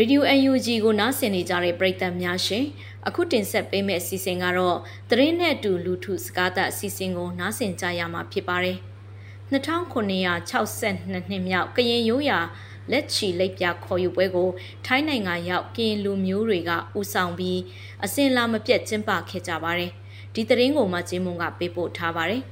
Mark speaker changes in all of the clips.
Speaker 1: Radio UNG ကိုနားဆင်နေကြတဲ့ပရိသတ်များရှင်အခုတင်ဆက်ပေးမယ့်အစီအစဉ်ကတော့သတင်းနဲ့အတူလူထုစကားသတ်အစီအစဉ်ကိုနားဆင်ကြရမှာဖြစ်ပါတယ်2962နှစ်မြောက်ကရင်ရိုးရာလက်ချီလက်ပြခေါ်ယူပွဲကိုထိုင်းနိုင်ငံရောက်ကရင်လူမျိုးတွေကဦးဆောင်ပြီးအစင်လာမပြတ်ကျင်းပခဲ့ကြပါတယ်ဒီသတင်းကိုမှကျင်းမုံကပေးပို့ထားပါတယ်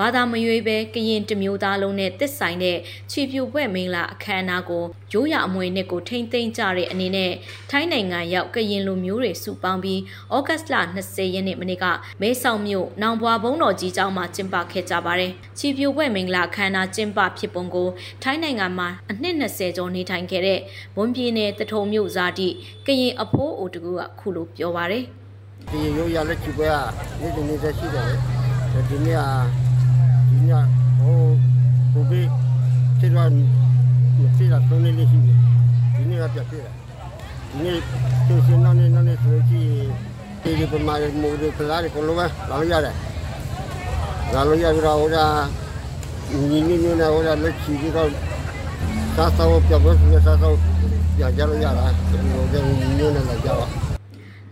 Speaker 1: ဘာသာမရွေးပဲကရင်တမျိုးသားလုံးနဲ့တစ်ဆိုင်တဲ့ခြေပြူပွဲမင်းလာအခမ်းအနားကိုရိုးရအမွေနှစ်ကိုထိမ့်သိမ်းကြတဲ့အနေနဲ့ထိုင်းနိုင်ငံရောက်ကရင်လူမျိုးတွေစုပေါင်းပြီးဩဂတ်စ်လ20ရက်နေ့မနေ့ကမဲဆောက်မြို့နောင်ဘွာဘုံတော်ကြီးကျောင်းမှာကျင်းပခဲ့ကြပါတယ်။ခြေပြူပွဲမင်္ဂလာအခမ်းအနားကျင်းပဖြစ်ပုံကိုထိုင်းနိုင်ငံမှာအနှစ်20ကျော်နေထိုင်ခဲ့တဲ့မွန်ပြည်နယ်တထုံမြို့ဇာတိကရင်အဖိုးအိုတကူကခုလိုပြောပါတယ်။
Speaker 2: ဒီရိုးရလက်ချီပွဲကနေ့တနေ့ရှိတယ်လေ။ဒီနေ့က ဒီညဟိုဘုဘေးခြေတော်မဖြစ်တာသုံးနေလေးရှိတယ်ဒီနေ့ကပြပြတယ်ဒီနေ့သူစင်းနောက်နေနောက်နေဆိုကြည့်ဒီဒီပမာမိုးဒီဖလာရီကိုလိုပဲလာလို့ရတယ်လာလို့ရပြီးတော့ဟိုကညီညီညီနဲ့ဟိုကလက်ချီပြီးတော့စားစားပြောပြောစားစားပြန်ကြလို့ရတာဒီလိုကညီညီနဲ့လာကြပါ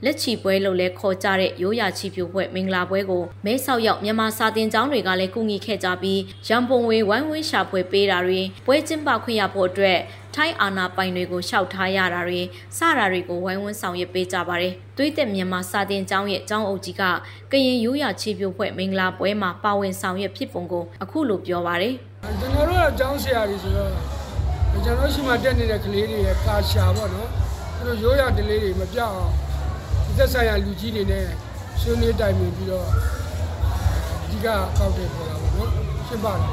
Speaker 1: လက်ချီပွဲလို့လဲခေါ်ကြတဲ့ရိုးရာချီပြိုပွဲမင်္ဂလာပွဲကိုမဲဆောက်ရောက်မြန်မာစာတင်ကျောင်းတွေကလည်းကူညီခဲ့ကြပြီးရန်ပုံဝေဝိုင်းဝန်းရှာပွဲပေးတာတွေပွဲကျင်းပခွင့်ရဖို့အတွက်ထိုင်းအာနာပိုင်တွေကိုရှောက်ထားရတာတွေစတာတွေကိုဝိုင်းဝန်းဆောင်ရွက်ပေးကြပါတယ်။သွေးသက်မြန်မာစာတင်ကျောင်းရဲ့ကျောင်းအုပ်ကြီးကကရင်ရိုးရာချီပြိုပွဲမင်္ဂလာပွဲမှာပါဝင်ဆောင်ရွက်ဖြစ်ပုံကိုအခုလိုပြောပါတယ်။
Speaker 3: ကျွန်တော်တို့ကကျောင်းဆရာကြီးဆိုတော့ကျွန်တော်ရှိမှတက်နေတဲ့ကလေးတွေရဲ့ကာရှာပေါ့နော်။သူတို့ရိုးရာဒလေးတွေမပြောက်အောင် သက်ဆိုင်ရာလူကြီးတွေနဲ့ဆွေးနွေးတိုင်ပင်ပြီးတော့အဓိကကောက်တယ်ပေါ်တာပေါ့နော်ရှင်းပါတယ်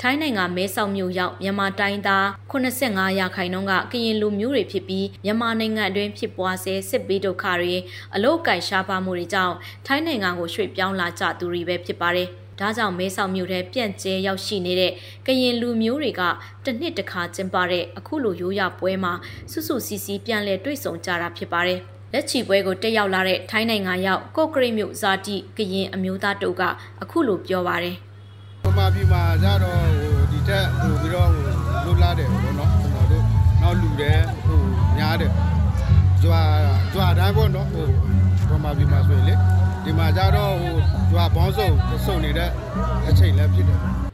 Speaker 1: ထိုင်းနိုင်ငံမဲဆောက်မြို့ရောက်မြန်မာတိုင်းသား85ရာခိုင်နှုန်းကကရင်လူမျိုးတွေဖြစ်ပြီးမြန်မာနိုင်ငံအတွင်းဖြစ်ပွားဆဲစစ်ပေးဒုက္ခတွေအလုတ်ကိုင်ရှားပါမှုတွေကြောင့်ထိုင်းနိုင်ငံကိုရွှေ့ပြောင်းလာကြသူတွေပဲဖြစ်ပါတယ်။ဒါကြောင့်မဲဆောက်မြို့ထဲပြန့်ကျဲရောက်ရှိနေတဲ့ကရင်လူမျိုးတွေကတစ်နှစ်တစ်ခါကျင်းပတဲ့အခုလိုရိုးရာပွဲမှာစုစုစည်းစည်းပြန်လည်တွေ့ဆုံကြတာဖြစ်ပါတယ်။ လက်ချီပွဲကိုတက်ရောက်လာတဲ့ထိုင်းနိုင်ငံရောက်ကော့ကရိတ်မြို့ဇာတိကရင်အမျိုးသားတို့ကအခုလိုပြောပါတယ်။
Speaker 4: ပမာပြည်မှာကြတော့ဟိုဒီတက်ဟိုပြီးတော့ဟိုလွတ်လာတယ်ပေါ့နော်ကျွန်တော်တို့နောက်လူတယ်ဟိုများတယ်ကြွာကြွာတိုင်းပေါ့နော်ဟိုပမာပြည်မှာဆိုရင်လေဒီမှာကြတော့ဟိုကြွာဘောင်းစုံစုံနေတဲ့အချိန်လည်းဖြစ်တယ်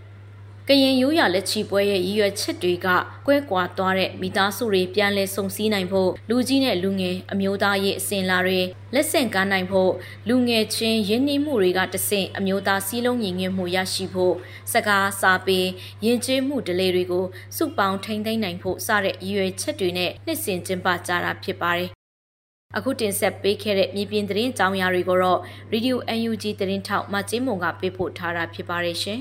Speaker 1: ကရင်ရိုးရာလက်ချီပွဲရဲ့ရည်ရွယ်ချက်တွေကကွဲကွာသွားတဲ့မိသားစုတွေပြန်လည်စုံစည်းနိုင်ဖို့လူကြီးနဲ့လူငယ်အမျိုးသားရေးအစဉ်လာတွေလက်ဆင့်ကမ်းနိုင်ဖို့လူငယ်ချင်းရင်းနှီးမှုတွေကတဆင့်အမျိုးသားစည်းလုံးညီညွတ်မှုရရှိဖို့စကားစာပေယဉ်ကျေးမှုဒလေတွေကိုစုပေါင်းထိန်းသိမ်းနိုင်ဖို့စတဲ့ရည်ရွယ်ချက်တွေနဲ့နှစ်စဉ်ကျင်းပကြတာဖြစ်ပါတယ်အခုတင်ဆက်ပေးခဲ့တဲ့မြေပြင်သတင်းကြောင်းရာတွေကိုတော့ Radio UNG သတင်းထောက်မကျင်းမုံကပေးပို့ထားတာဖြစ်ပါတယ်ရှင်